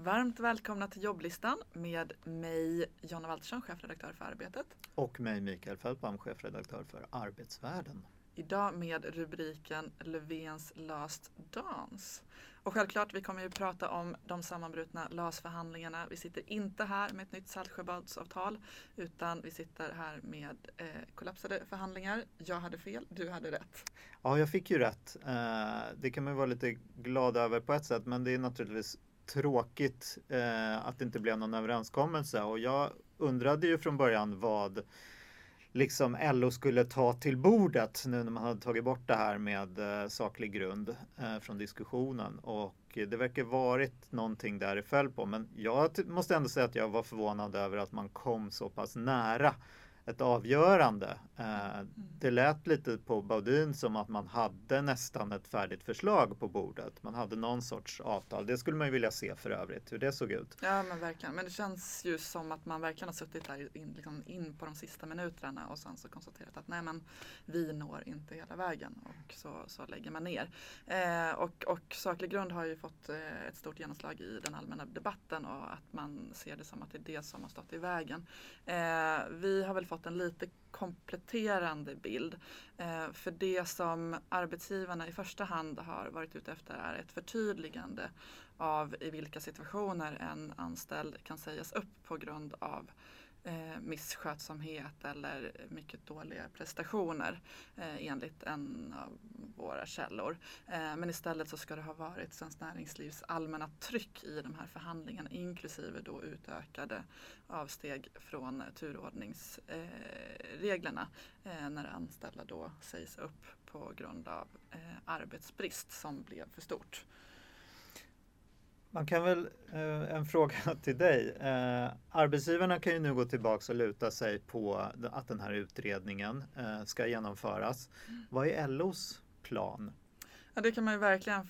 Varmt välkomna till jobblistan med mig Jonna Waltersson, chefredaktör för Arbetet. Och mig Mikael Feldbaum, chefredaktör för Arbetsvärlden. Idag med rubriken Löfvens Last Dance. Och självklart, vi kommer ju prata om de sammanbrutna LAS-förhandlingarna. Vi sitter inte här med ett nytt Saltsjöbadsavtal utan vi sitter här med eh, kollapsade förhandlingar. Jag hade fel, du hade rätt. Ja, jag fick ju rätt. Eh, det kan man vara lite glad över på ett sätt, men det är naturligtvis tråkigt eh, att det inte blev någon överenskommelse. Och jag undrade ju från början vad liksom LO skulle ta till bordet nu när man hade tagit bort det här med eh, saklig grund eh, från diskussionen. Och det verkar varit någonting där det föll på. Men jag måste ändå säga att jag var förvånad över att man kom så pass nära ett avgörande. Eh, mm. Det lät lite på Baudin som att man hade nästan ett färdigt förslag på bordet. Man hade någon sorts avtal. Det skulle man ju vilja se för övrigt, hur det såg ut. Ja men verkligen. Men det känns ju som att man verkligen har suttit där in, liksom in på de sista minuterna och sen så konstaterat att nej men vi når inte hela vägen och så, så lägger man ner. Eh, och, och saklig grund har ju fått eh, ett stort genomslag i den allmänna debatten och att man ser det som att det är det som har stått i vägen. Eh, vi har väl fått fått en lite kompletterande bild. Eh, för det som arbetsgivarna i första hand har varit ute efter är ett förtydligande av i vilka situationer en anställd kan sägas upp på grund av eh, misskötsamhet eller mycket dåliga prestationer eh, enligt en av våra källor. Eh, men istället så ska det ha varit Svenskt Näringslivs allmänna tryck i de här förhandlingarna inklusive då utökade avsteg från turordningsreglerna eh, när anställda då sägs upp på grund av eh, arbetsbrist som blev för stort. Man kan väl, eh, en fråga till dig. Eh, arbetsgivarna kan ju nu gå tillbaka och luta sig på att den här utredningen eh, ska genomföras. Mm. Vad är LOs plan? Ja, det kan man ju verkligen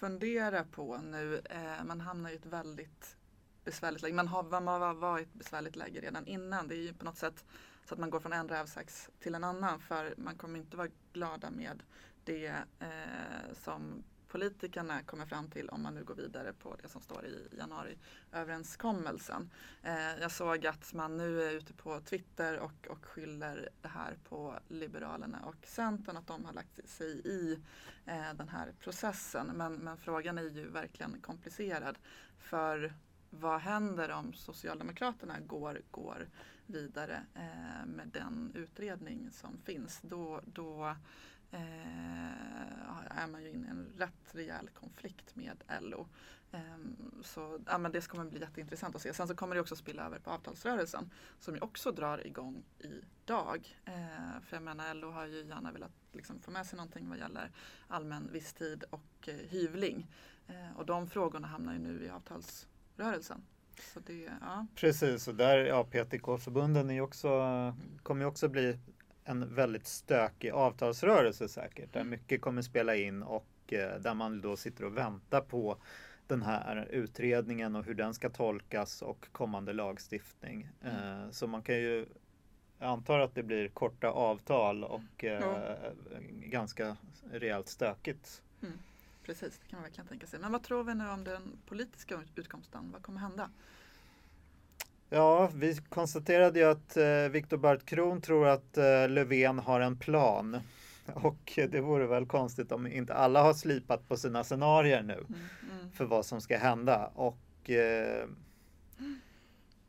fundera på nu. Man hamnar i ett väldigt besvärligt läge. Man har, man har varit i ett besvärligt läge redan innan. Det är ju på något sätt så att man går från en rävsax till en annan för man kommer inte vara glada med det eh, som politikerna kommer fram till om man nu går vidare på det som står i januariöverenskommelsen. Eh, jag såg att man nu är ute på Twitter och, och skyller det här på Liberalerna och Centern, att de har lagt sig i eh, den här processen. Men, men frågan är ju verkligen komplicerad. För vad händer om Socialdemokraterna går, går vidare eh, med den utredning som finns? Då, då eh, är man ju inne i en rätt rejäl konflikt med LO. Eh, så ja, men det kommer bli jätteintressant att se. Sen så kommer det också spilla över på avtalsrörelsen som ju också drar igång idag. Eh, för jag menar LO har ju gärna velat liksom, få med sig någonting vad gäller allmän visstid och eh, hyvling. Eh, och de frågorna hamnar ju nu i avtalsrörelsen. Det, ja. Precis, och där, ja, PTK-förbunden kommer ju också bli en väldigt stökig avtalsrörelse säkert. Där mm. mycket kommer spela in och eh, där man då sitter och väntar på den här utredningen och hur den ska tolkas och kommande lagstiftning. Mm. Eh, så man kan ju jag antar att det blir korta avtal och eh, ja. ganska rejält stökigt. Mm. Precis, det kan man verkligen tänka sig. Men vad tror vi nu om den politiska utkomsten? Vad kommer hända? Ja, vi konstaterade ju att eh, Viktor Bart Kron tror att eh, Löfven har en plan. Och det vore väl konstigt om inte alla har slipat på sina scenarier nu mm, mm. för vad som ska hända. Och eh,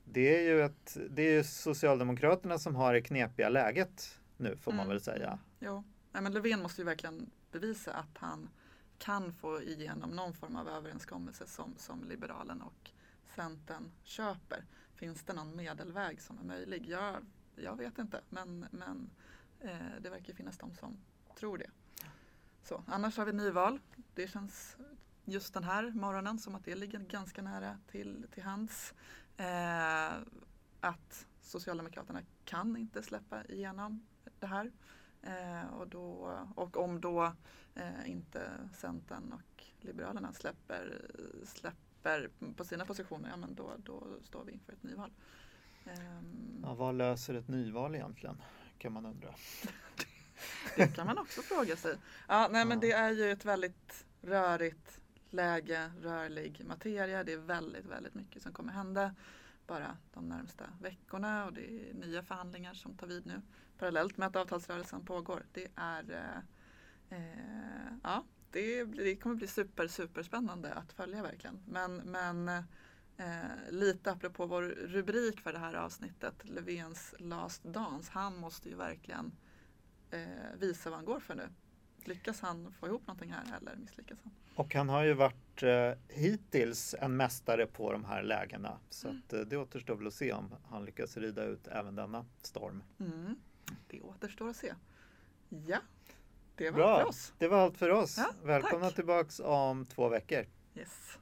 det är ju ett, det är Socialdemokraterna som har det knepiga läget nu får mm, man väl säga. Jo, Nej, men Löfven måste ju verkligen bevisa att han kan få igenom någon form av överenskommelse som, som Liberalerna och Centern köper. Finns det någon medelväg som är möjlig? Jag, jag vet inte men, men eh, det verkar finnas de som tror det. Så, annars har vi nyval. Det känns just den här morgonen som att det ligger ganska nära till, till hands. Eh, att Socialdemokraterna kan inte släppa igenom det här. Eh, och, då, och om då eh, inte Centern och Liberalerna släpper, släpper släpper på sina positioner, ja men då, då står vi inför ett nyval. Um, ja, vad löser ett nyval egentligen? Kan man undra. det kan man också fråga sig. Ja, nej, men det är ju ett väldigt rörigt läge, rörlig materia. Det är väldigt, väldigt mycket som kommer hända bara de närmsta veckorna och det är nya förhandlingar som tar vid nu parallellt med att avtalsrörelsen pågår. Det är eh, eh, ja, det, det, kommer bli super, super spännande att följa verkligen. Men, men eh, lite apropå vår rubrik för det här avsnittet, Löfvens last dance. Han måste ju verkligen eh, visa vad han går för nu. Lyckas han få ihop någonting här eller misslyckas han? Och han har ju varit eh, hittills en mästare på de här lägena. Så mm. att, eh, det återstår väl att se om han lyckas rida ut även denna storm. Mm. Det återstår att se. Ja, det var Bra. allt för oss. Det var allt för oss. Ja, Välkomna tack. tillbaks om två veckor. Yes.